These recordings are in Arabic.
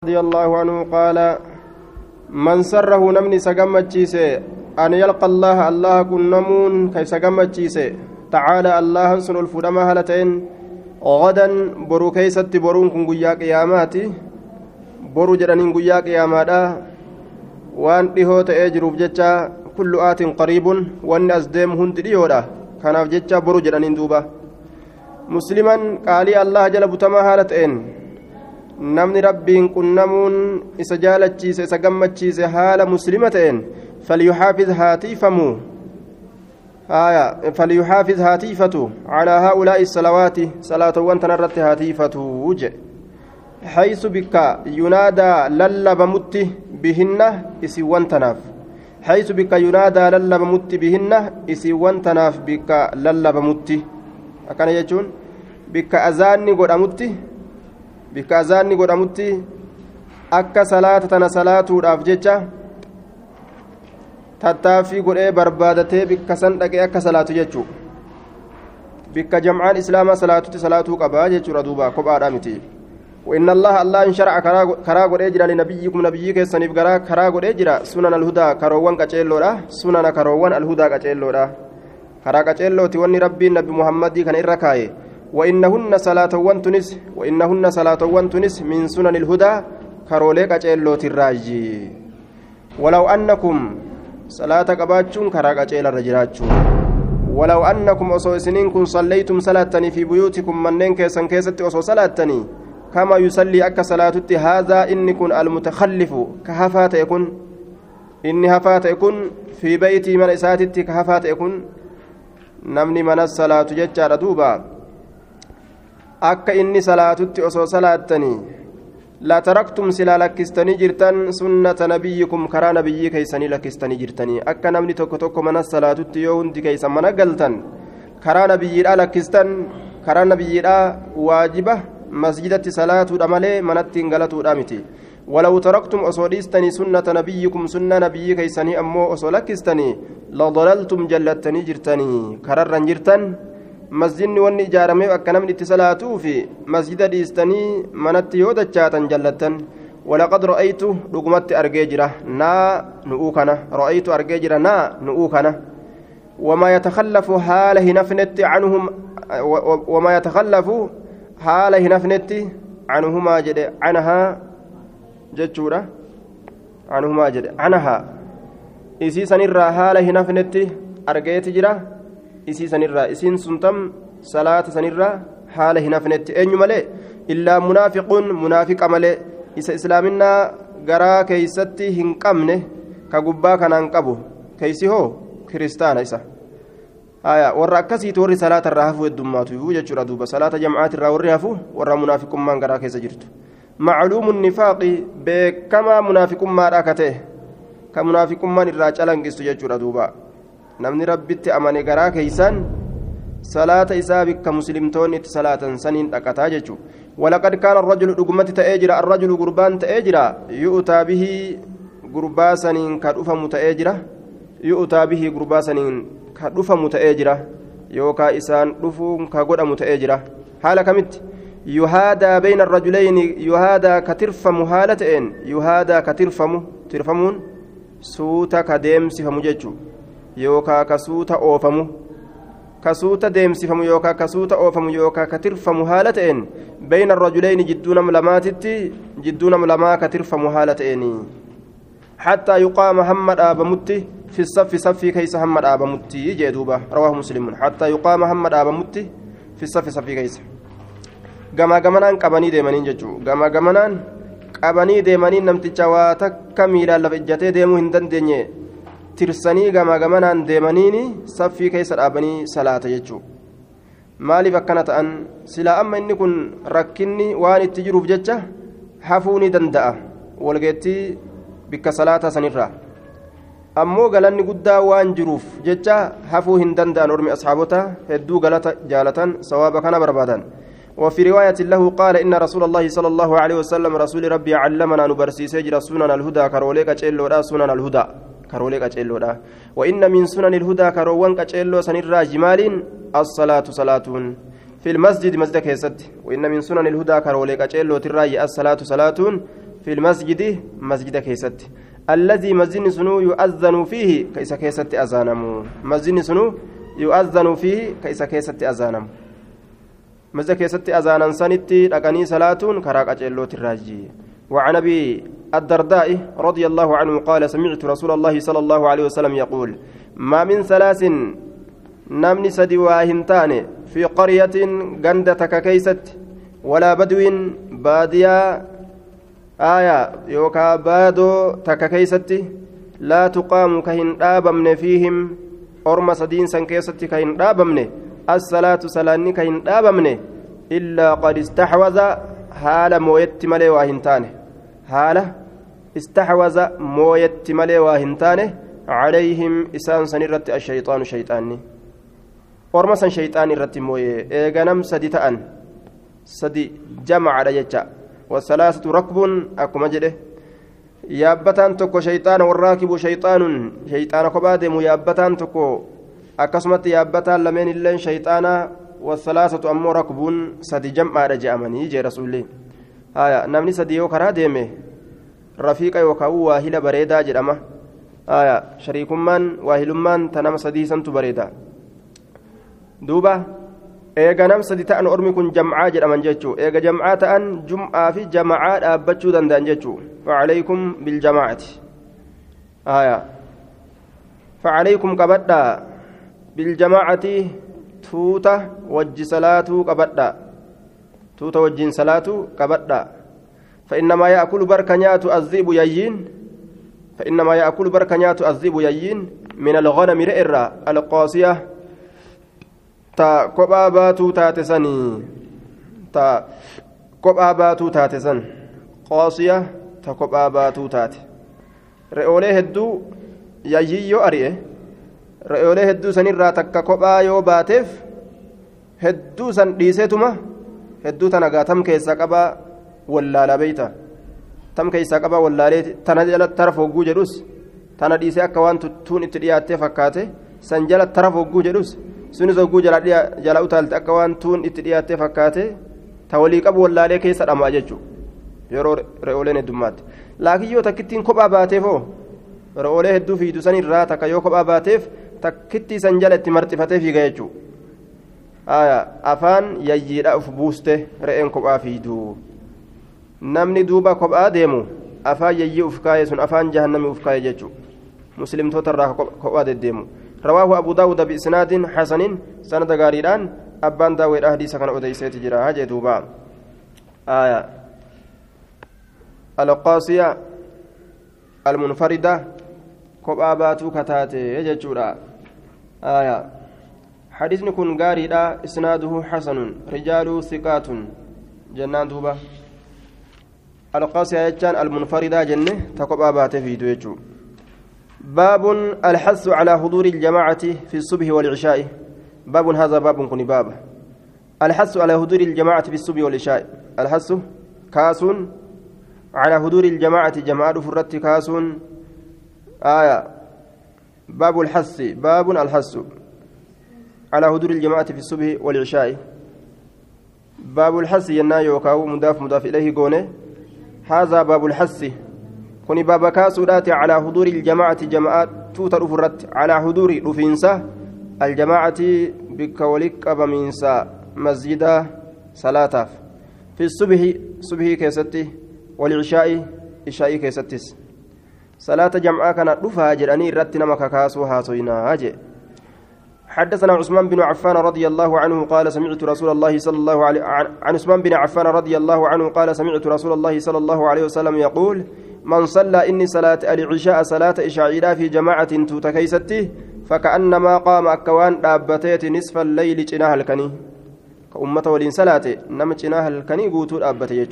رضي الله عنه قال من سره نمني سقمتشيس أن يلقى الله الله كن نمون كي سقمتشيس تعالى الله سن الفدما هلتين غدا برو كيست برون كن قيا قياماتي برو جرانين قيا قياماتا وان jecha kullu aatin qariibun wanni as deemu hundi dhiyoodha kanaaf jecha boru jedhaniin duuba musliman qaalii allah jala butamaa haala ta'een namni rabbiin qunnamuun isa jaalachiise isa gammachiise haala muslima ta'een falyuxaafiz haatiifamu falyuxaafiz haatiifatu calaa haa'ulaa'i salawaati salaatowwan tanarratti haatiifatu je حيث بك ينادى للبمت بهن إسوان تناف حيث بك ينادى للبمت بهن إسوان تناف بك للبمت أكان يجون بك أذاني قد أمت bikka azaanni godhamutti akka salaata tana salaatuudhaaf jecha tattaaffii godhee barbaadatee bikka san dhaqee akka salaatu jechuu bikka jamcaan islaamaa salaatutti salaatuu qabaa jechuudha duuba kophaadhaa miti وإن الله الله إن شرع كرا قد أجرى لنبيكم نبيك سنيف كرا كرا قد أجرى سنن الهدى كروان كأجلو سنن كروان الهدى كأجلو كرا كأجلو توني ربي نبي محمد كان إركاي وإنهن صلاة وانتنس وإنهن صلاة وانتنس من سنن الهدى كروليك أجيلو تراجي. ولو أنكم صلاة قباتشون كراك أجيل الرجلاتشون. ولو أنكم أصو سنينكم صليتم صلاتني في بيوتكم منين كيسن كيست أصو صلاتني. كما يصلي أك صلاة هذا إني كن المتخلف كهفات يكون إني هفات يكون في بيتي من إساتتي كهفات يكون نمني من الصلاة ججار دوبا. Akka inni salaatutti osoo salaattanii la taraktum silaa lakkistanii jirtan sunnata nabiyyikum karaa nabiyyii keeysanii lakkistanii jirtanii akka namni tokko tokko mana salaatutti yoo hundi keeysan mana galtan karaa nabiyyiidhaa lakkistan karaa nabiyyiidhaa waajiba masjidatti salaatuudha malee manatti hin galatuudha miti ولو تركتم أصوليستني سنة نبيكم سنة نبي كيسني أمو أصولكستني لضللتم جلتني جرتني كررا جرتن masjidni wanni ijaaramee akka namni itti salaatuu fi masjida dhiistanii manatti yoo dachaatan jallattan jira naa nu'uu kana ra'aytu argee jira naa nu'uu kana وما يتخلف حال هنفنت عنهم وما يتخلف حال هنفنت عنهما جد عنها جتشورة عنهما جد عنها إسي سنرى حال هنفنت أرجيت isii sanirraa isiin suntam salaata sanirraa haala hin hafnetti. Eenyu malee? Illaa munaafiquun munaafiqa malee isa islaaminaa garaa keeysatti hin qabne ka gubbaa kanaan qabu. Keeysi hoo? Kiristaana isa. Warra akkasiiti warri salaata irraa hafuu heddummaatu jechuudha duuba. Salaata jamcaati irraa warri hafu warra munaafiqummaan garaa keessa jirtu. Macluumu nifaaqi beekamaa munaafiqummaadha ka ta'e. Ka munaafiqummaan irraa calanqistu jechuudha duuba namni rabbitti amane garaa keeysan salaata isaa bikka muslimtoonni itti salaatan saniin dhaqataa jechu walaqad kaana arrajulu dhugumatti ta'ee jira arrajulu gurbaan ta'ee jira yu'utaa bihii gurbaa saniin ka dhufamu ta'ee jira yu'utaa bihii gurbaa saniin ka dhufamu ta'ee jira yookaa isaan dhufuun ka godhamu ta'ee jira haala kamitti yuhaadaa bayna arrajulayni yuhaadaa ka tirfamu haala ta'een yuhaadaa ka tirfamu tirfamuun suuta ka deemsifamu jechuu yookaa kasuuta oofamu kasuuta deemsifamu yookaa kasuuta oofamu yookaa katirfamu haala ta'een bayna rajuleyni jidduu nama lamaatitti jidduu nama lamaa katirfamu haala ta'een hattaa yuqaama hamma dhaabamutti fi saffi saffii keeysa hamma dhaabamutti jee duuba rawaahu muslimun. Hattaa yuqaama hamma dhaabamutti fi saffi saffii keeysa gamaa gamanaan qabanii deemaniin jechuu gamaa gamanaan qabanii deemaniin namticha waa takka miilaan lafa ijjatee deemuu hin dandeenye tirsanii gamaa gamanaan deemaniini saffii keessa dhaabanii salaata jechuudha maaliif akkana ta'an silaa amma inni kun rakkinni waan itti jiruuf jecha hafuu ni danda'a walgeettii bikka salaataa sanirraa ammoo galanni guddaa waan jiruuf jecha hafuu hin danda'an ormi asxaabota hedduu galata jaalatan sawaaba kana barbaadan وفي رواية له قال إن رسول الله صلى الله عليه وسلم رسول ربي علمنا نبرسي سجر سنن الهدى كروليك سنن الهدى karoolee qaceelloodha. وإن من سنن الهدى كروان قچيلو سنرا جمال الصلاة صلاة في المسجد مسجد كيست وإن من سنن الهدى كرولي قچيلو تراي الصلاة صلاة في المسجد مسجد كيست الذي مسجد سنو يؤذن فيه كيس كيست أذانم مسجد سنو يؤذن فيه كيس كيست أذانم مسجد كيست أذانا سنتي لقني صلاة كراك أجلو تراجي وعن أبي الدرداء رضي الله عنه قال سمعت رسول الله صلى الله عليه وسلم يقول ما من ثلاث نمني سدي واهنتان في قرية قندتك كيست ولا بدو باديا آية يوكا بادو تك كيست لا تقام كهن دابمن فيهم أرم سدين سن كيست كهن دابمن الصلاة سلاني كهن دابمن إلا قد استحوذ حال مويت ملي واهنتانه haala istahwaza mooyetti malee waa hin taane calayhim isaan san irratti ashayxaanu shayxaanni orma san shayxaan irratti mooye eeganam sadi ta'an sadi jamacadha jecha wasalaasatu rakbuun akkuma jedhe yaabbataan tokko shayxaana warraakibu shayxaanun shayxaana kophaa deemu yaabbataan tokko akkasumatti yaabbataan lameen illeen shayxaana wasalaasatu ammoo rakbuun sadi jam'aadha je'amanii jee rasuullee haya namni sadi yoo karaa deeme rafiiqa yookaan waahila bareedaa jedhama haya shariikummaan waahilummaan ta nama sadii santu bareeda duuba eega nam sadi ta'an ormi kun jam'aa jedhaman jechuu eega jam'aa ta'an jum'aa fi jama'aa dhaabbachuu danda'an jechuu facalaykum biljamaacati haya facalaykum qabadhaa biljamaacati tuuta wajji salaatuu qabadhaa tuuta wajjiin salaatu qabadha. فإنما يأكل بركنيات الذئب يجين فإنما يأكل بركنيات الذئب يجين من الغنم رئرا القاسية تا كوبا باتو تاتسني تا كوبا باتو تاتسن قاسية تا كوبا باتو تات رئولي هدو يجي يو أريه رئولي هدو سنرا تكا كوبا باتف هدو سن ديسيتما hedduu tana gaa tam keessaa qabaa wallaalaa beeyta. Tam keessaa qabaa wallaalee tana jala tara fogguu jedhus. Tana dhiisee akka waan tuttuun itti dhiyaattee fakkaate san jala tara fogguu jedhus. Sunis hogguu jala utaalte akka waan tuun itti dhiyaattee fakkaate ta walii qabu wallaalee keessa dhamaa jechuudha. Yeroo re'ooleen heddummaatti. Laakiin yoo takkittiin kophaa baateefoo re'oolee hedduu fiidu san irraa takka yoo kophaa baateef takkittii san jala itti marxifatee fiiga jechuudha. Afaan yayyiidha uf buuste re'een kophaa fiidu namni duuba kophaa deemu afaan yayyii uf kaayee sun afaan jahannami uf kaayee jechuudha muslimtoota irraa kophaa deddeemu rawaahu abu daawuda biisnaadin xasanin sanada gaariidhaan abbaan daawweedha hadiisa kana odeyseeti jira hajee duuba alqaasiya almunfarida kophaa baatuu kataate jechuudha aayaa حديثني كن غاري لا إسناده حسن رجال ثقات. جنان دوبا. القاسية يجان المنفردة جنة تقبى بات في دويجو باب الحث على حضور الجماعة في الصبح والعشاء. باب هذا باب كن باب. الحث على حضور الجماعة في الصبح والعشاء. الحث كاس على حضور الجماعة جماعة فرت كاس آية. باب الحث. باب الحث. على حضور الجماعة في الصبح والعشاء. باب الحس ينا يوكاو مضاف مضاف إليه قونه هذا باب الحس. كوني باب كاسودات على حضور الجماعة جماعة توتر فرت على حضور رفينسا الجماعة بكوليك أبمينسا مسجد صلاة في الصبح صبح كيستي والعشاء عشاء كيستيس. صلاة جمعة كانت رفها جراني رتنا مكاكاسو هاسوينا هاجي. حدثنا عثمان بن عفان رضي الله عنه قال سمعت رسول الله صلى الله عليه عن عثمان بن عفان رضي الله عنه قال سمعت رسول الله صلى الله عليه وسلم يقول من صلى إني صلاة العشاء صلاة إشاعيلا في جماعة توتكيستي فكأنما قام أكوان دابتيت نصف الليل جناها الكني. كأمة ولين صلاة نم جناها الكني قوتو دابتي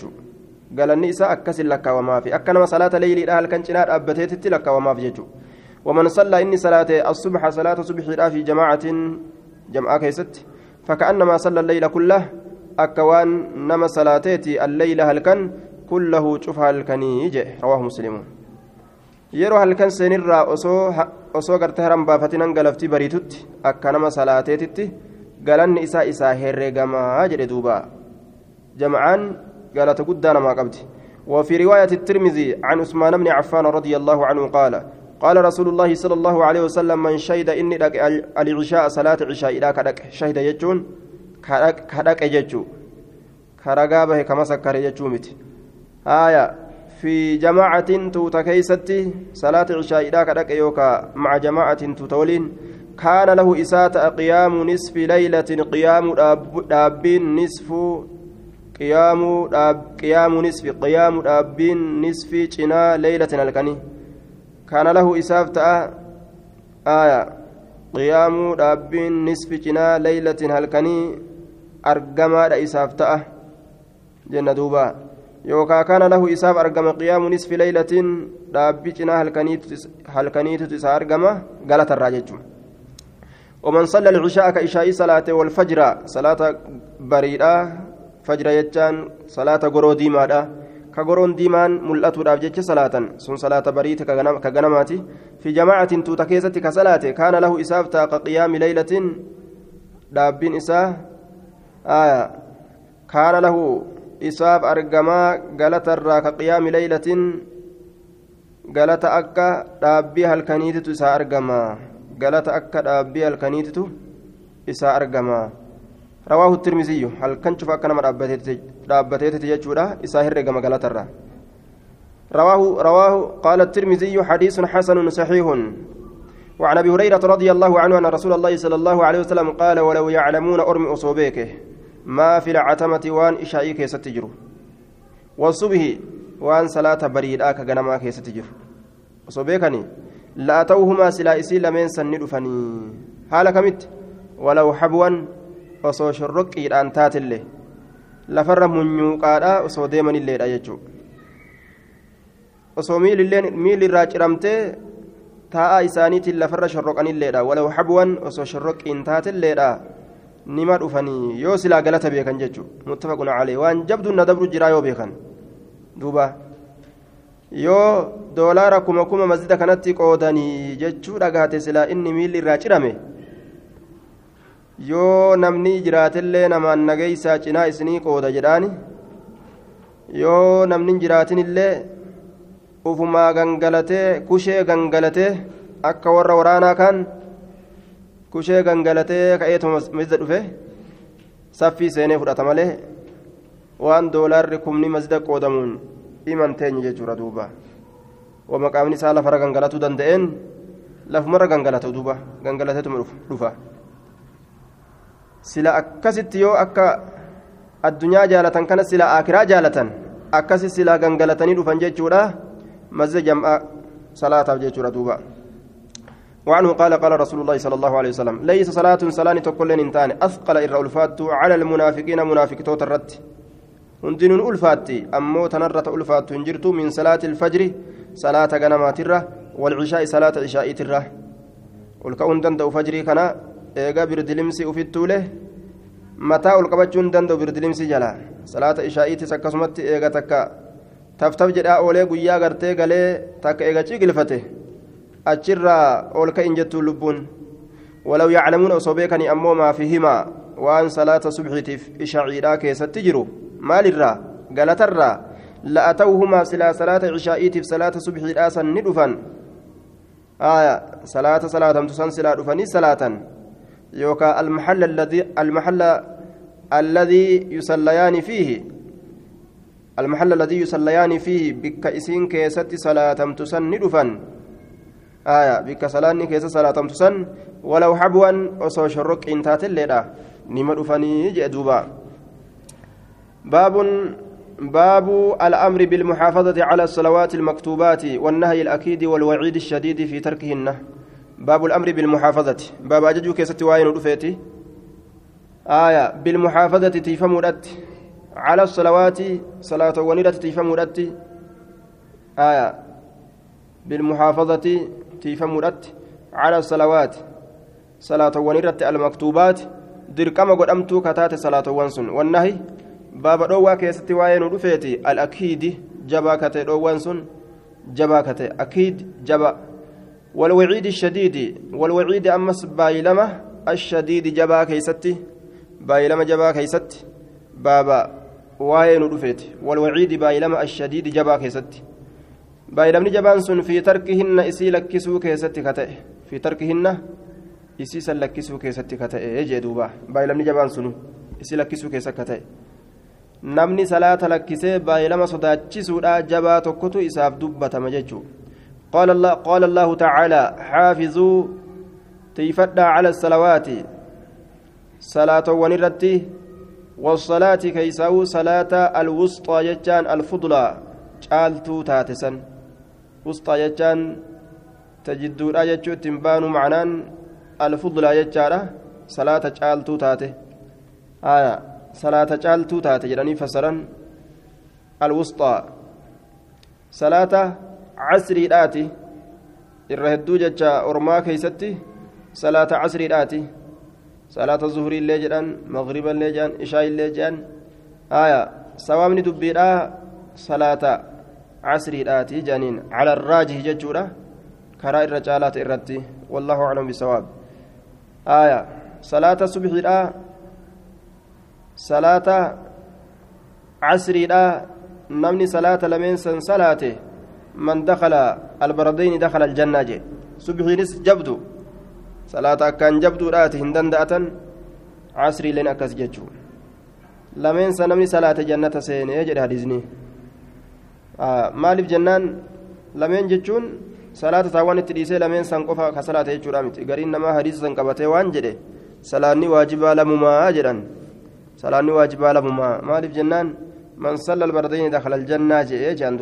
قال النساء أكسل لك وما في. أكنما صلاة ليل إلى الكن جناها دابتيت لك وما في جيجو ومن صلى إني صلاة الصبح صلاة صبح في جماعة جماعة كيست فكأنما صلى الليل كله أكوان نما صلاتيتي الليل هلكن كله شوف هلكني رواه مسلم yeroo halkan seenirraa osoo osoo gartee haran baafatinan galaftii bariitutti akka nama salaateetitti galanni isaa isaa herreegamaa jedhe duuba jama'aan galata guddaa namaa qabdi وفي رواية الترمذي عن عثمان بن عفان رضي الله عنه قال قال رسول الله صلى الله عليه وسلم من شهد إني لك العشاء صلاة عشاء إلى كدك شهد يجون كدك يجو كرقابه كما سكر يجومت آية في جماعة توتا صلاة عشاء إلى كدك يوكا مع جماعة توتولين كان له إساءة قيام نصف ليلة قيام دابين نصف قيام داب قيام نصف قيام دابين نصف جنا ليلة الكني كان له إساف آية قيام دابين نصف جنا ليلة الكني أرجما إساف جنة دوبا يوكا كان له إساف أرجم قيام نصف ليلة دابي جنا هلكنيت تسا أرجما قالت الراجج. ومن صلى العشاء كإشاء صلاة والفجر صلاة بريدة فجر يجان صلاة كقرون ديمان ملأتو دافجتش صلاة سن صلاة بريت كغنماتي في جماعة توتكيزة كصلاة كان له إسافتا كقيام ليلة دابين إساه آية كان له إساف أرقما قالت الرا كقيام ليلة قالت أكا دابي هالكنيتة إسا أرقما قالت أكا دابي هالكنيتة إسا أرقما رواه الترمذي هل كان شوف أكنما dhaabbateeti jechuudha isaa herreegama galatarra. رواه رواه قال الترمذي حديث حسن صحيح وعن ابي هريره رضي الله عنه ان رسول الله صلى الله عليه وسلم قال ولو يعلمون ارم اصوبيك ما في العتمه وان اشائك ستجر والصبح وان صلاه بريدا كغنما كيستجر اصوبيكني لا اتوهما سلا اسي لمن سندفني حال كمت ولو حبوا osoo shorroqqiidhaan taatellee lafarra munyuuqaadha osoo deemanilleedha jechuudha osoo miilli irraa ciramtee taa'aa isaaniitiin lafarra shorroqanilleedha walaw habwan osoo shorroqqiin taatelleedha nima dhufanii yoo silaa galata beekan jechuudha muttafaquna calee waan jabduun na dabru jiraa yoo beekan duuba yoo doolaara kuma kuma masjida kanatti qoodanii jechuudha gaate silaa inni miilli irraa cirame. Yoo namni jiraatellee namaan nageeysaa cinaa isinii qooda jedhaani yoo namni jiraatinillee ufumaa gangalatee kushee gangalatee akka warra waraanaa kaan kushee gangalatee ka'eetuma masjida dhufe saffii seenee fudhata malee waan doolaarri kumni masjida qoodamuun himan teenye jechuudha duuba wamaqaamni isaa lafarra gangalatuu danda'een lafumarra gangalata duuba gangalateetuma dhufa. Sila akkasitti yoo akka addunyaa jaalatan kana sila akiraa jaalatan akkasi sila gangalatanii dhufan jechuudha. Masjida jam'aa salaataaf jechuudha duuba. وعنه قال قال رسول الله صلى الله عليه وسلم ليس صلاة صلاة تقول إنتان أثقل إر ألفات على المنافقين منافق توت الرت هندن ألفات أمو تنرت ألفات تنجرت من صلاة الفجر صلاة غنمات الره والعشاء صلاة عشاء الره والكون دند فجري كان eegaa birdilimsi ufittuule mataa ol qabachuun danda'u birdilimsi jala salaata ishaa'iitis akkasumatti eega takka taftaf jedhaa oolee guyyaa gartee galee takka eega cigilfate achirraa ol ka'in jettuun lubbuun walaw yaclamuun osoo beekanii ammoo maafi himaa waan salaata subxiitiif ishaa'iidhaa keessatti jiru maalirraa galatarraa la'atawhumaa silaa salaata ishaa'iitiif salaata subxiidhaa san ni dhufan salaata salaatamtu san silaa dhufanii salaatan يوكا المحل الذي المحل الذي يصليان فيه. المحل الذي يصليان فيه بك إسين كيست صلاة تسن ندفن. آية بك صلاة كيس صلاة تسن. ولو حبوا أصو شرق إنتات الليلة. نما دفني جدوبا باب باب الأمر بالمحافظة على الصلوات المكتوبات والنهي الأكيد والوعيد الشديد في تركهن. باب الأمر بالمحافظة. باب أججو كيست واين رفيتي آية بالمحافظة تيفمودت. على الصلوات صلاة ونيرة تيفمودت. آية بالمحافظة تيفمودت. على الصلوات صلاة ونيرة المكتوبات. dirqama godhamtuu kataate salaatowwan sun wannahi baaba dhoowwaa keessatti waa'ee nu dhufeeti al-akiidi jabaa kate dhoowwan sun jabaa kate akiid jaba والوعيد الشديد والوعيد أمس بايلمة الشديد جبا كيستي بايلمة جبا كيست بابا ashadiidi jabaa keessatti baay'ilamni jabaan sun fi tarkihinna isii lakkisuu keessatti ka ta'e fi tarkihinna isii san lakkisuu keessatti ka ta'e jee duuba baay'ilamni jabaan sun isii lakkisuu keessa ka ta'e namni salaata lakkisee baay'ilama sodaachisuudha jabaa tokkotu isaaf dubbatama jechuudha قال الله قال الله تعالى حافظوا تيفدى على الصلوات صلاة ونرتي والصلاة كيساو صلاة الوسطى يجان الفضلى san wusxaa jechaan tajidduudha jechuu ittiin baanu macnaan alfudlaa jechaadha salaata caaltuu taate haya salaata caaltuu taate jedhanii fassaran alwusxaa salaata casriidhaati irra hedduu jecha ormaa keeysatti salaata casriidhaati salaata zuhriillee jedhan magriballee jedhan ishaayillee jedhan haya sawaabni dubbiidhaa salaata casriidhaati janiin cala arraajihi jechuudha karaa irra caalaata irratti wallaahu aclam bisawaab aya salaata subxiidha salaata casriidha namni salaata lameen san salaate albardayni dakala aljannaa jee subxiinis jabdu salaata akkaan jabduudhaati hin danda'atan casriileen akkas jechuu lameensa namni salaate jannata seenee jedhe hadiisni maaliif jennaan lameen jechuun salaata taawwan itti dhiisee lameen san qofa ka salaate jechuudha miti gariin namaa hadiisa san qabatee waan jedhe salaanni waajibaa lamumaa jedhan salaanni waajibaa lamumaa maaliif jennaan man salla albardayni dakhala aljannaa jedhee jedhan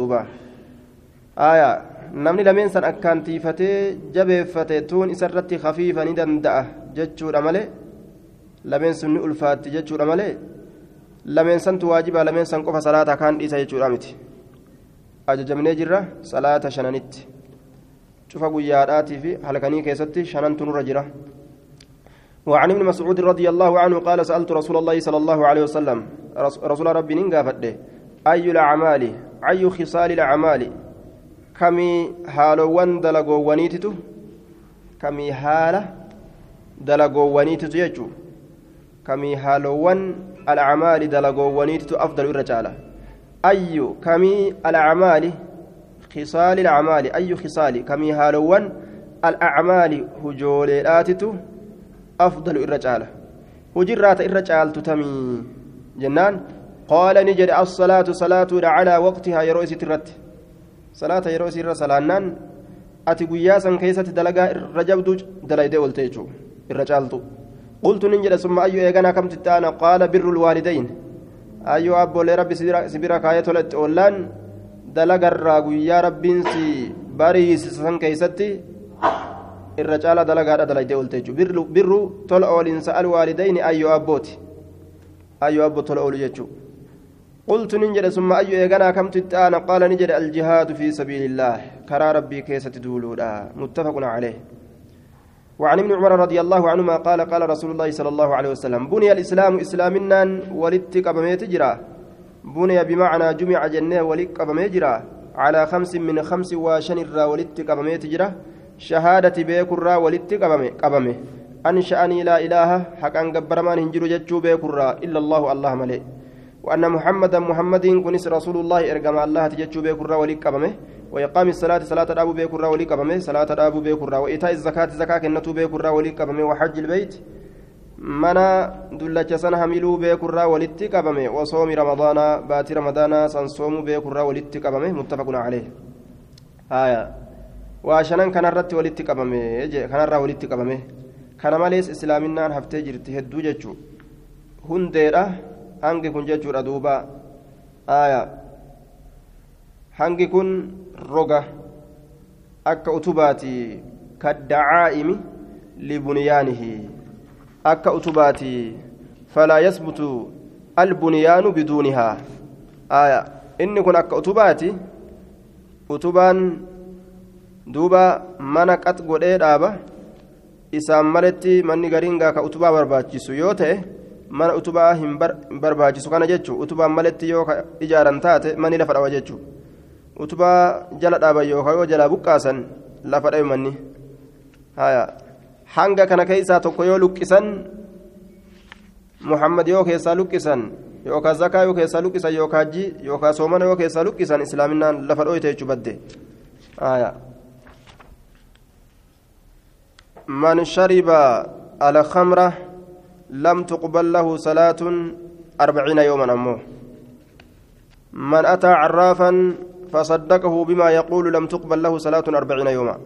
aya namni lameen san akkaan tiifatee jabeeffate tuun isarratti kafiifa ni danda'a jechuudha malee lameen sun ni ulfaatti jechuudha malee lameen santu waajibaa lameen san qofa salaata kaan dhiisa jechuudha miti ajajamnee jirra salaata shananitti cufa guyyaadhaatii fi halkanii keessatti shanantu nurra jira وعن ابن مسعود رضي الله عنه قال سألت رسول الله صلى الله عليه وسلم رسول ربي ننقافت أي الأعمال أي خصال الأعمال كمي هالوان دلقو ونيتتو كمي هالة دلقو ونيتتو يجو كمي هالوان الأعمال دلقو ونيتتو أفضل الرجالة أي كمي الأعمال خصال الأعمال أي خصال كمي هالوان الأعمال هجولاتتو أفضل الرجال هجرات الرجال تتمي جنان قال الصلاة صلاة على وقتها يروي سترت صلاة يروي سر صلانان أتي قياسا كيسة دلقا الرجبد دليدي والتيجو الرجال قلت نجد ثم أي إيغانا كم تتانا قال بر الوالدين أيو أبو لربي سبيرا كاية ولت أولان دلقا الراقويا ربين سي باريس سن كيستي irra caala dalagaadha dalaydee jechuudha. Birru tola oolinsa alwaalidayni ayyoo abbooti. Ayyoo abbo tola oolu jechuudha. Jedhe summa ayyoo eeganaa kamtu itti aana qaala ni jedhe aljihaadu fi sabiilillaah karaa rabbii keessatti duuluudha muttafaqun calee وعن ابن عمر رضي الله عنهما قال قال رسول الله صلى الله عليه وسلم بني الإسلام إسلامنا ولدت قبميت جرا بني بمعنى جمع جنة ولد قبميت على خمس من خمس وشن الرا ولدت قبميت جرا shahaadati beekurraa walitti qabame qabame an sha'anii laa ilaaha haqaan gabbaramaan hin jiru jechuu beekurraa illa allahu allah malee وأن محمدا محمد كنس رسول الله إرجم الله تجتشو بكرة ولي قبمه وإقام الصلاة صلاة أبو بكرة ولي قبمه صلاة أبو بكرة وإيتاء الزكاة زكاة كنتو بكرة ولي قبمه وحج البيت منا دلة سنة هميلو بكرة ولتي قبمه وصوم رمضان بات رمضان سنصوم بكرة ولتي قبمه متفق عليه. آية. shanan kanarratti walitti qabame kanarraa walitti qabame kana malees islaaminaan haftee jirti hedduu jechuu hundeedha hangi kun jechuudha duuba? Aya. Hangi kun roga akka utubaati kaddacaa'imi libunyaanihi. Akka utubaati falaa yasbutu albunyaanu biduunihaa aya. Inni kun akka utubaati utubaan duuba mana qax godhee dhaaba. Isaan maletti manni gariin gaa ka utubaa barbaachisu yoo ta'e mana utubaa hin barbaachisu kana jechuun utubaan maletti yoo ijaaran taate manni lafa dhawa jechuun utubaa jala dhaaban yookaan yoo jalaa buqqaasan lafa dhabe manni hanga kana keessaa tokko yoo luqqisan muhammad yoo keessaa luqqisan yookaan zakaa yoo keessaa luqqisan yookaan hajji yookaan soomana yoo keessaa luqqisan islaaminaan lafa dhooyte jechuu badde man shariba alkhamra lam tuqbal lahu salaatun arbaciina yooman ammoo man ataa carraafan فصدقه بما يقول لم تقبل له صلاة أربعين يوما.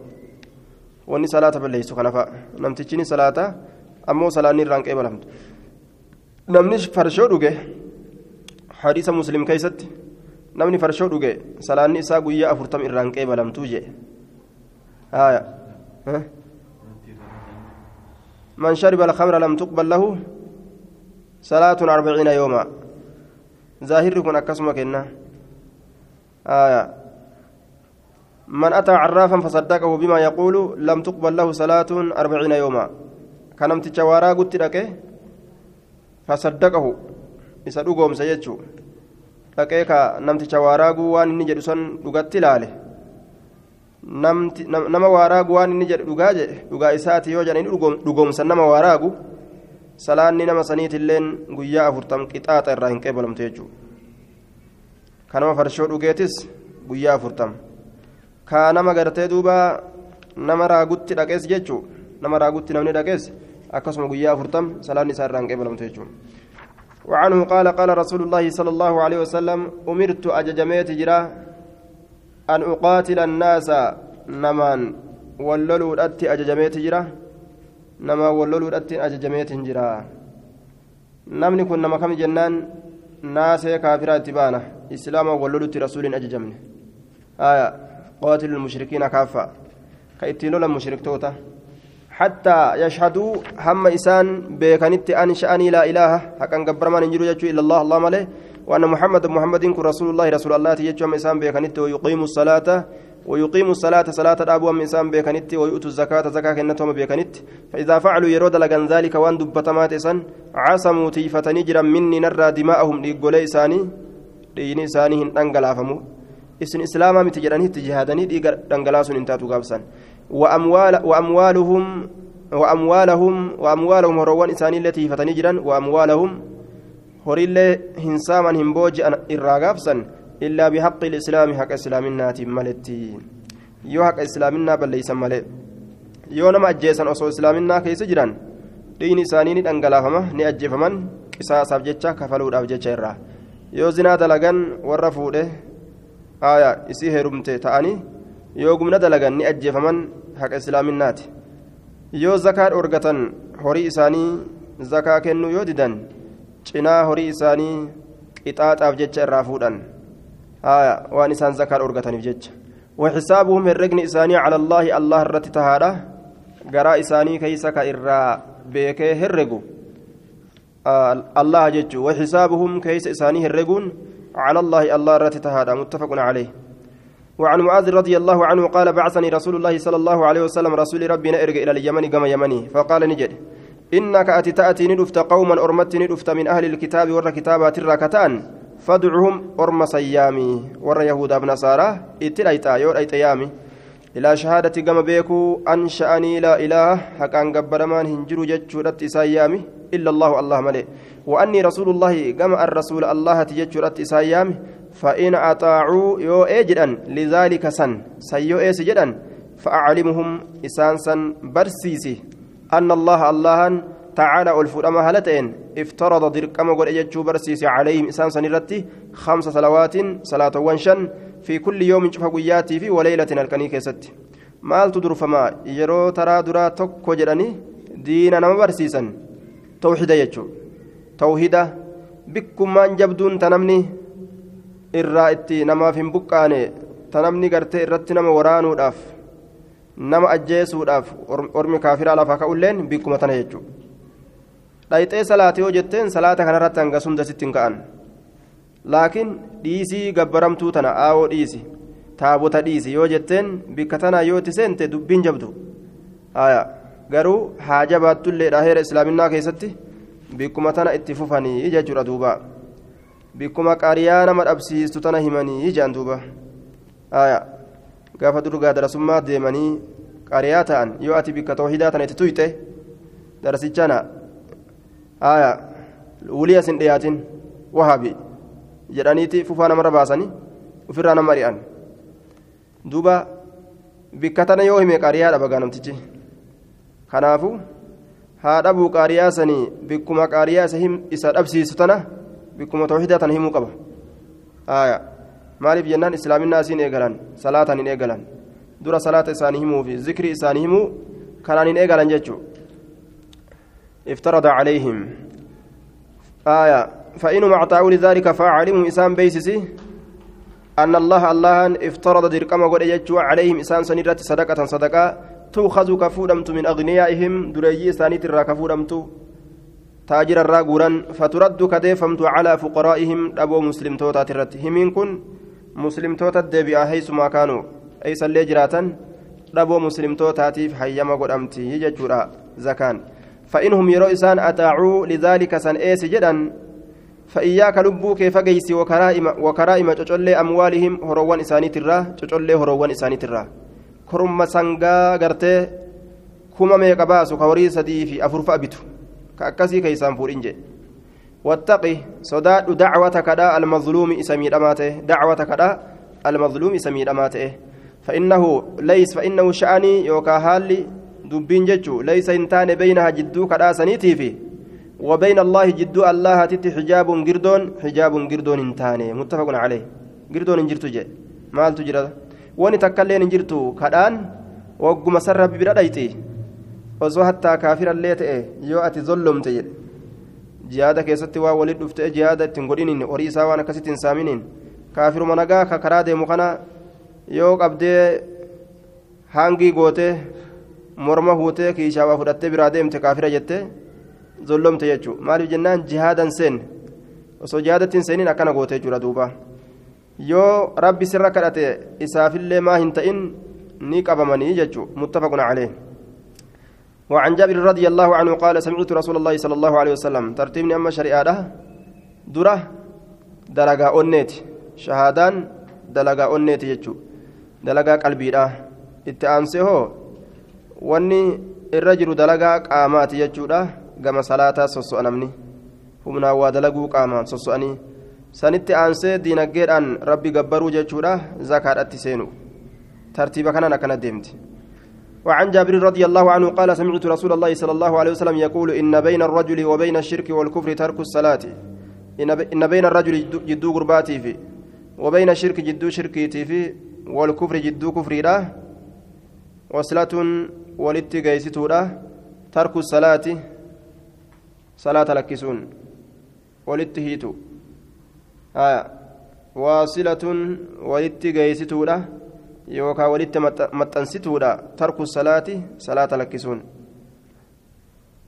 واني صلاة بالليس كنفا. نمتجني صلاة أمو صلاة نيران قبل نمني فرشو دوغي. حديث مسلم كيست. نمني فرشو دوغي. صلاة نساء قوية أفرتم إران قبل توجي آية. ها؟ من شرب الخمر لم تقبل له صلاة أربعين يوما. ظاهر يكون أكسمك إنه آية. من أتى عرافا فصدقه بما يقول لم تقبل له صلاة أربعين يوما. كنمت جوارا قلت لك فصدقه. isa dhugoomsa jechuu dhaqee ka namticha waaraagu waan inni nama waaraagu waan inni jedhu dhugaa jedhe dhugaa isaati yoo jedhan dhugoomsan nama waaraagu salaanni nama saniitilleen guyyaa afurtam qixaaxa irraa hin qeebalamtu jechuudha kanama farshoo dhugeetis guyyaa afurtam kaa nama gartee duuba nama raagutti dhaqees jechuu nama raagutti namni dhaqees akkasuma guyyaa afurtam salaanni isaa irraa hin qeebalamtu jechuudha وعنه قال قال رسول الله صلى الله عليه وسلم أمرت أججميت أن أقاتل الناس نمان وللوا الأتي أججميت جرا؟ نما وللوا الأتي أججميت جرا. نمني كن نما كم جنان؟ ناس كافرات تبانه إسلاما ولولت رسول أججمن آية. قاتل المشركين كافة. كيتينو المشرك توتا. حتى يشهدوا هم إسان بكنت أن شأني لا إله. حقا قبر يجو إلا الله. الله ماله وأن محمد محمد كن رسول الله رسول الله يجو هم إسان بكنت ويقيم الصلاة ويقيم الصلاة صلاة الأبو هم إسان بكنت ويؤتوا الزكاة زكاة كنتهم بكنت فإذا فعلوا يرود لغن ذلك وأن دبتمات إسان عصموا تيفتني جرا مني نرى دماءهم لقولي إساني dhiigni isaanii hin dhangalaafamu isin islaamaa miti jedhaniitti jihaadanii dhiiga dhangalaasuun hin taatu gaabsan وأموالهم وأموالهم وأموالهم هروان إساني التي فتني وأموالهم هوري الله هنساما هنبوج الراغابسا إلا بحق الإسلام حق إسلامنا ملتي يو حق إسلامنا بل ليس ملئ yoo nama ajjeesan osoo islaaminaa keessa jiran dhiigni isaanii ni dhangalaafama ni ajjeefaman qisaasaaf jecha kafaluudhaaf jecha irraa yoo zinaa dalagan warra fuudhe aya isii heerumte ta'anii yoo gumna dalagan ni ajjeefaman haqa islaaminaati yoo zakaa dhorgatan horii isaanii zakaa kennuu yoo didan cinaa horii isaanii qixaaxaaf jecha irraa fuudhan. Aya waan isaan zakaa dhorgataniif jecha. وحسابهم الرجن إساني على الله الله الرت تهادا قراء إساني كيسك إرى بيك هرقو الله جج وحسابهم كيس إسانيه الرجون على الله الله رتت هذا متفق عليه وعن معاذ رضي الله عنه قال بعثني رسول الله صلى الله عليه وسلم رسول ربنا ارجع إلى اليمن كما يمني فقال نجد إنك أتي تأتي ندفت قوما أرمت ندفت من أهل الكتاب ور كتابات الراكتان فادعهم أرم صيامي ور يهود أبن نصارى اتلايتا يور ايتيامي إلى شهادة كما بيكو أن شأني لا إله حقا قبرمان هنجرو جتشورت إسايامي إلا الله الله ملئ. وأني رسول الله كما الرسول الله تجتشورت إسايامي. فإن أطاعوا يو إجدا لذلك سن. سيو إيس جدا فأعلمهم إسان سن برسيسي. أن الله الله تعالى الفرما هلتين افترض درقم قد أجتشو برسيسي عليهم إسان سنرتي خمس صلوات صلاة وانشن في كل يوم شوف قياتي في وليلة الكني كيست مال تدر فما يرو ترى درا توكو جراني دينا نما برسيسا توحيدا يجو. توحيدا بكم من جبدون تنمني irraa itti namaaf hin buqqaane tanamni gartee irratti nama waraanuudhaaf nama ajjeesuudhaaf ormi kaafiraa lafa ka'ulleen bikkuma tana jechuudha. Dhayxee salaati yoo jetteen salaata kanarratti hanga sunda sitti hin ka'an. Laakiin dhiisii gabbaramtuu tana aawoo dhiisi taabota dhiisi yoo jetteen bikka tana yoo itti seente dubbiin jabdu. Garuu haaja baattulleedha heera islaaminaa keessatti bikkuma tana itti fufanii jechuudha duubaa. bikkuma qaariyaa nama dhabsiistu tana himanii jaan duuba gaafa durgaa darasummaa deemanii qaariyaa ta'an yoo ati bikka tawhidaa tana itti tuyxe darasichana aya wulii asin dhiyaatin wahaabi jedhaniiti fufaa namarra baasanii ofirraa nama ari'an duuba bikka tana yoo hime qaariyaa dhaba namtichi kanaafu haa dhabuu qaariyaa sanii bikkuma qaariyaa isa dhabsiisu tana bikkuma tawxiidaa tana himuu qaba maaliif jennaan islaaminaa isiin eegalan salaataan hin eegalan dura salaata isaanii himuu fi zikri isaanii himuu kanaan hin eegalan jechuudha افترض عليهم. آية فإنهم أعطوا لذلك فعلموا إسان بيسسي أن الله الله افترض دركما قد يجوا عليهم إسان سنيرة صدقة صدقة تؤخذ كفودمت من أغنيائهم دريي سانيت الرا كفودمت تاجر الرا قورا فترد كديفمت على فقرائهم أبو مسلم توتا ترت. همين كن أي سلي جراتا أبو مسلم توتا تيف حيما قد أمتي يجورا زكان فإنهم يروا إسان أتاعوا لذلك سن إيس جدا فإياك لبوك فقيس وكرائم وكرائم تجولي أموالهم هروان إساني ترى تجولي هروان إساني ترى كرم سنغا غرتي كما ميقا باسو كوري سدي في أفرف أبتو كأكسي كيسان فورنج واتقي. صداد دعوتك دا المظلوم إسمير أماته دعوتك دا المظلوم إسمير أماته فإنه ليس فإنه شأني يوكا هالي dubbiin jechuun laysa hin taane baynaha jidduu kadhaasaniitii fi وبين الله جد الله تت حجاب قردون حجاب قردون انتاني. متفق عليه. قردون انجرتو جي. مال تجرى واني تكلين انجرتو كدان. وقم سر osoo hattaa kaafira illee ta'e yoo ati zollomte jedhe jihaada keessatti waa walit dhufte jihaada ittiin godhiniin horii isaa waan akkasitti hin saaminiin kaafiruma nagaa ka karaa deemu kana yoo qabdee hangii gootee morma huutee kiishaa waa fudhattee biraa deemte kaafira jettee zollomte jechuudha maaliif jennaan jihaadan seen osoo jihaadatti hin seeniin akkana gootee jechuudha duuba yoo rabbi sirra kadhate isaafillee maa hin ta'in ni qabamanii jechuudha muttafaqun calee وعن جابر رضي الله عنه قال سمعت رسول الله صلى الله عليه وسلم ترتيبني أما شريعة درة دلقا أنيت شهادان دلقا أنيت يجو دلقا قلبي اتأنسيه wanni irra jiru dalagaa qaamaati jechuudha gama salaataa sosso'anamni humnaan waa dalaguu qaamaan sosso'anii sanitti aansee diinaggeedhaan rabbi gabbaruu jechuudha zakaadhatti seenu tartiiba kanaan akkana deemti وعن جابر رضي الله عنه قال سمعت رسول الله صلى الله عليه وسلم يقول إن بين الرجل وبين الشرك والكفر ترك الصلاة. إن بين الرجل جدو قرباتي في وبين الشرك جدو شركيتي في والكفر جدو كفري له وصلة ولت جيستورا ترك الصلاة صلاة لكسون ولت هيتو. آه واصلة ولت جيستورا يوكا ولت متنستورا ترك الصلاة صلاة لكسون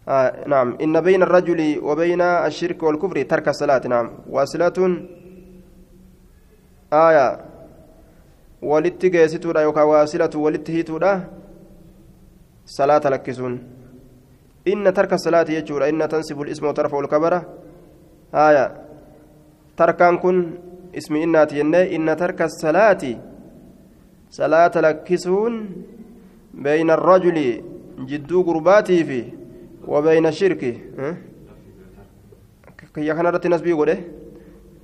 آه نعم إن بين الرجل وبين الشرك والكفر ترك الصلاة نعم واصلة آية ولت جيستورا يوكا واصلة ولت هيتورا صلاة لكسون إن ترك الصلاة يجور إن تنسب الاسم وترفع الكبرة آية تركان كن اسم إنات إن ترك الصلاة صلاة لكسون بين الرجل جدو قرباتي في وبين الشرك كي كان رت نسبي قوله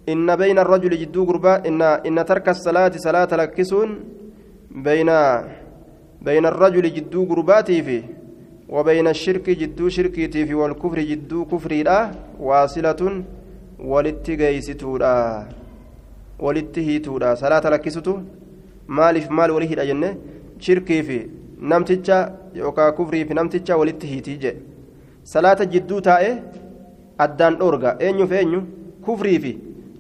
إن بين الرجل جدو قربا إن إن ترك الصلاة صلاة لكسون بين بين الرجل جدو قرباتي في وبين الشرك جدو شركيتي في والكفر جدو كفري لا واصلة ولتجيستودا ولتهيتودا صلاة لكستو maaliif maal walii hidha jenne shirkii fi namticha yookaan kufrii fi namticha walitti hiitii je salaata jidduu taa'e addaan dhoorga. Eenyuuf eenyu? Kufrii fi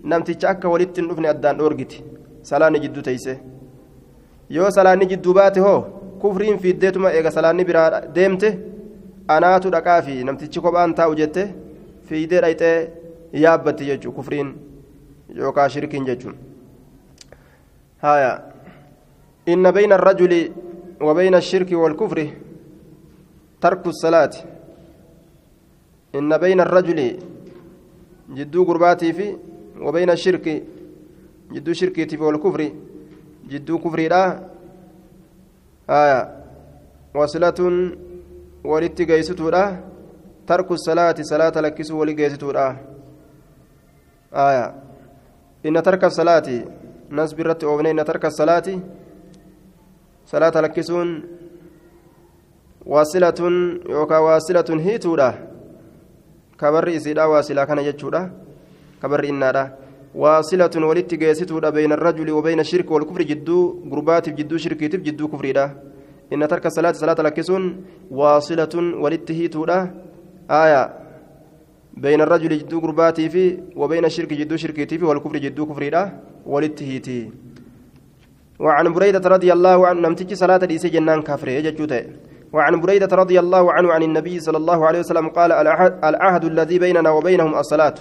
namticha akka walitti hin dhufne addaan dhoorgiti. Salaanni jidduu teeyse yoo salaanni jidduu baate hoo? Kufriin fiiddeetuma eega salaanni biraa deemte? Anaatu dhaqaa fi namtichi kophaan taa'u jette fiidee dhayxee yaabbatti jechuudha kufriin yookaan shirkiin jechuun. إن بين الرجل وبين الشرك والكفر ترك الصلاة. إن بين الرجل جدو قرباتي في وبين الشرك جدو شركي في والكفر جدو كفري لا. آية. وصلة ولت جيستو لا. ترك الصلاة صلاة لكسو ولجيستو لا. آية. إن ترك الصلاة ناس برت أوبنين إن ترك الصلاة صلاة لكسون واصلة يوكا واصلة هيتودا كبر إسيدا واصلة كان يجودا كبر إنادا واصلة ولت جيستودا بين الرجل وبين الشرك والكفر جدو قربات جدو شركي جدو كفريدا إن ترك الصلاة صلاة لكسون واصلة ولت هيتودا آية بين الرجل جدو قرباتي في وبين الشرك جدو شركي في والكفر جدو كفريدا ولت وعن بريدة رضي الله عنه نمتج صلاة الإيسي جنان كافر يجوته وعن بريدة رضي الله عنه عن النبي صلى الله عليه وسلم قال العهد الذي بيننا وبينهم الصلاة.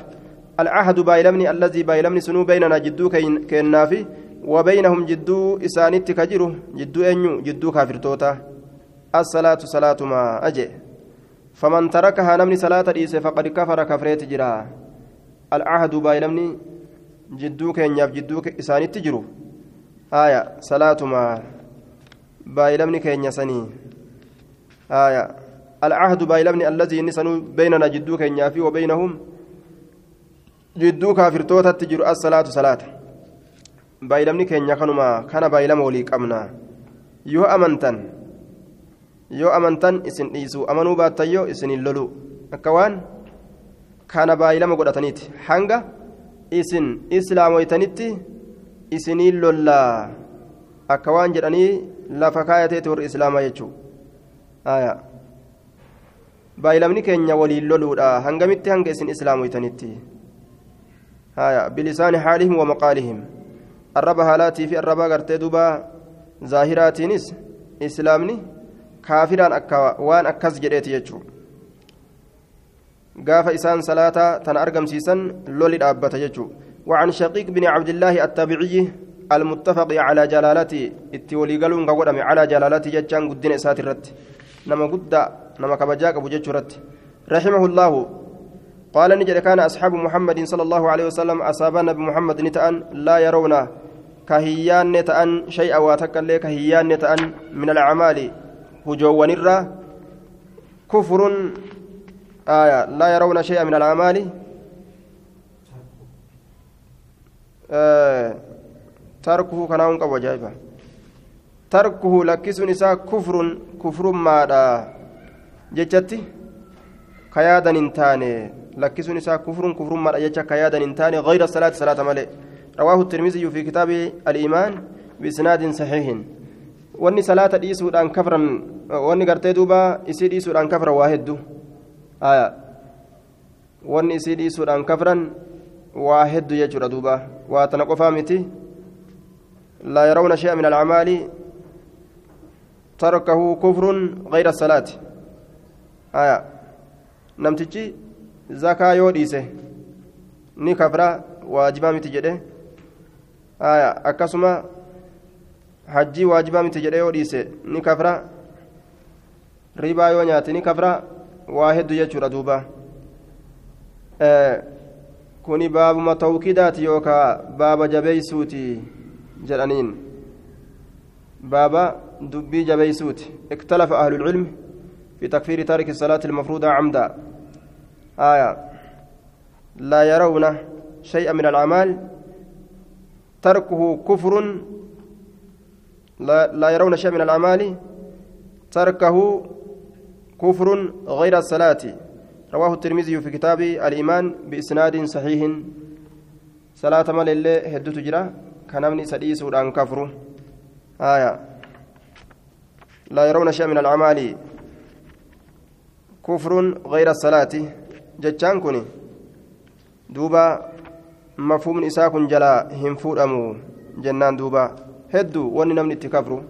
العهد بايلمني الذي بايلمني سنو بيننا جدو كينافي وبينهم جدو إسانيت كجرو جدو أنيو جدو كافر توتا. الصلاة صلاة ما أجي. فمن تركها نمني صلاة الإيس فقد كفر كفريت جرا. العهد بايلمني جدو كينياف جدو إسانيت جرو. آية صلاة ما بايلمني كينيا سني آية العهد بايلمني الذي نسنو بيننا جدو كينيافي وبينهم jidduu kaafirtootatti jiru as-salaatu salaata baay'ilamni keenya kanuma kana baay'ilama walii qabna yoo amantan yoo amantan isin dhiisu amanuu baattan yoo isinin lolu akka waan kana baay'ilama godhataniiti hanga isin islaamoytanitti isiniin lollaa akka waan jedhanii lafa kaayateeti warri islaamaa jechuudha baayilamni keenya waliin loluudha. Hangamitti hanga isin islaamu islaamoytanitti bilisaani haalihim wamaqaalihim arraba haalaatii fi arraba gartee duba zaahiraatiinis islaamni kaafiraan akka waan akkas jedheeti jechuudha gaafa isaan salaataa tana argamsiisan loli dhaabbata jechuudha وعن شقيق بن عبد الله التابعي المتفق على جلالته اتولي قالون قودم على جلالته جتشان قدين إسات الرت نما قد نما كبجاك أبو رت رحمه الله. قال نجد كان أصحاب محمد صلى الله عليه وسلم أصابنا بمحمد نتأن لا يرون كهيان نتأن شيئا واتكالي كهيان نتأن من الأعمال. هجو نرى كفر آية لا يرون شيئا من الأعمال. آه تركه كناون قبو جايبا تركه لكس نساء كفر كفر ماذا جتتي كيادا انتاني لكسون إساء كفر كفر ما أجتش كيادا انتاني غير الصلاة صلاة ملئ رواه الترمذي في كتاب الإيمان بإسناد صحيح wanni salaata dhiisuudhaan kafran wanni gartee duuba isii dhiisuudhaan kafran waa hedduu? Wanni isii dhiisuudhaan kafran waa hedduu jechuudha duuba qofaa miti laa yarawna shay'a min alacmaali tarkahu kufrun gayra asalaati aya namtichi zakaa yoo dhiise ni kafra waajibaa miti jedhe aya akkasuma hajjii waajibaa miti jedhe yoo dhiise ni kafra ribaa yoo nyaate ni kafra waa heddu jechuudha duuba kuni baabuma tawkiidaati yookaa baaba jabeeysuuti jedhaniin. Baaba dubbii jabeeysuuti. Iktalafa ahlulcilmi في تكفير تارك الصلاة المفروضة عمدا آية لا يرون شيئا من الأعمال تركه كفر لا, لا يرون شيئا من الأعمال تركه كفر غير الصلاة رواه الترمذي في كتاب الإيمان بإسناد صحيح. صلاة الله هدو تجرى. كان من سديس عن كفر آية. لا يرون شيئا من الأعمال كفر غير الصلاة. جتشان كوني. دوبا مفهوم إساء كن جلا هم فورمو جنان دوبا. هدو وني نمني تكفرو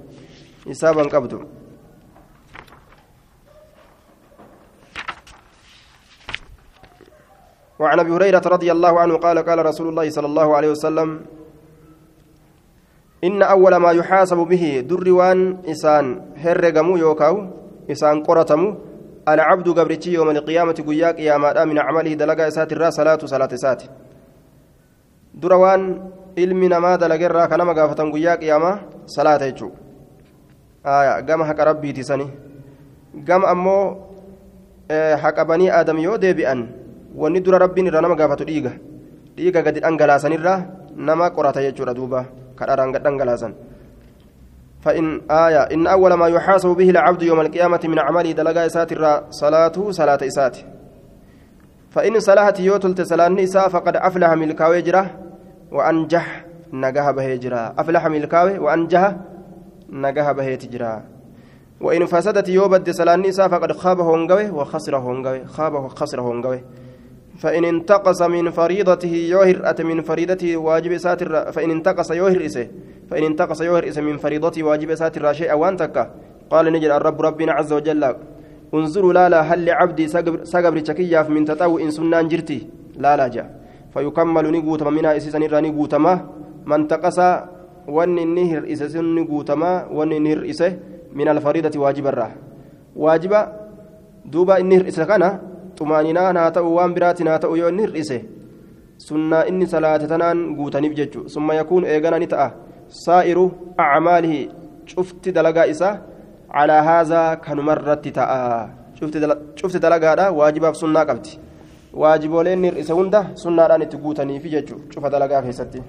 إسابا قبدو وعن أبي هريرة رضي الله عنه قال قال رسول الله صلى الله عليه وسلم إن أول ما يحاسب به دروان إسان هرغمو يوكاو إسان قرتمو العبد قبرتي يوم القيامة قياك يا ما من عمله دلقا إسات الراس صلاة صلاة إسات. دروان ilmi namaa dalagerraa kanama gaafatan guyyaa qiyaamaa salaata jechuu aya gama haqa rabbiiti sani gama ammoo haqa banii aadam yoo deebi'an wanni dura rabbiin irraa nama gaafatu dhiiga. Dhiiga gadi dhangalaasanirraa nama qorata jechuudha duuba. Kadharaan dhangalaasan. فإن آية إن أول ما يحاسب به العبد يوم القيامة من عمله دلقا إسات صلاته صلاة إسات فإن صلاة يوتلت صلاة نساء فقد أفلح ملكاوي جرا وأنجح نجاه به جرا أفلح ملكاوي وأنجح نجاه به تجرا وإن فسدت يوبد صلاة نساء فقد خاب هونغوي وخسر هونغوي خاب وخسر هونغوي فإن انتقص من فريضته يوهر أت من فريضته واجب ساتر فإن انتقص يوهر إسه فإن انتقص يوهر إسه من فريضته واجب ساتر شيئا وانتك قال نجل الرب ربنا عز وجل انظروا لا لا هل لعبدي سقبر شكياف من تطوع إن سنان جرتي؟ لا لا جاء. فيكمل نقوتما منها إسيسا نرى نقوتما. من تقص ون النهر إسيسا نقوتما ون النهر إسه من الفريضة واجب الراه واجب دوبا النهر إسه xumaaninaan haa ta'u waan biraatiin haa ta'u yoo inni hir'ise sunnaa inni salaate tanaan guutaniif jechu summa yakuun eegana ni ta'a saa'iru acmaalihi cufti dalagaa isaa calaa haazaa kanumarratti ta'a cufti dalagaadha waajibaaf sunnaa qabdi waajibooleen hir'ise hunda sunnaadhaan itti guutaniif jechu cufa dalagaa keessatti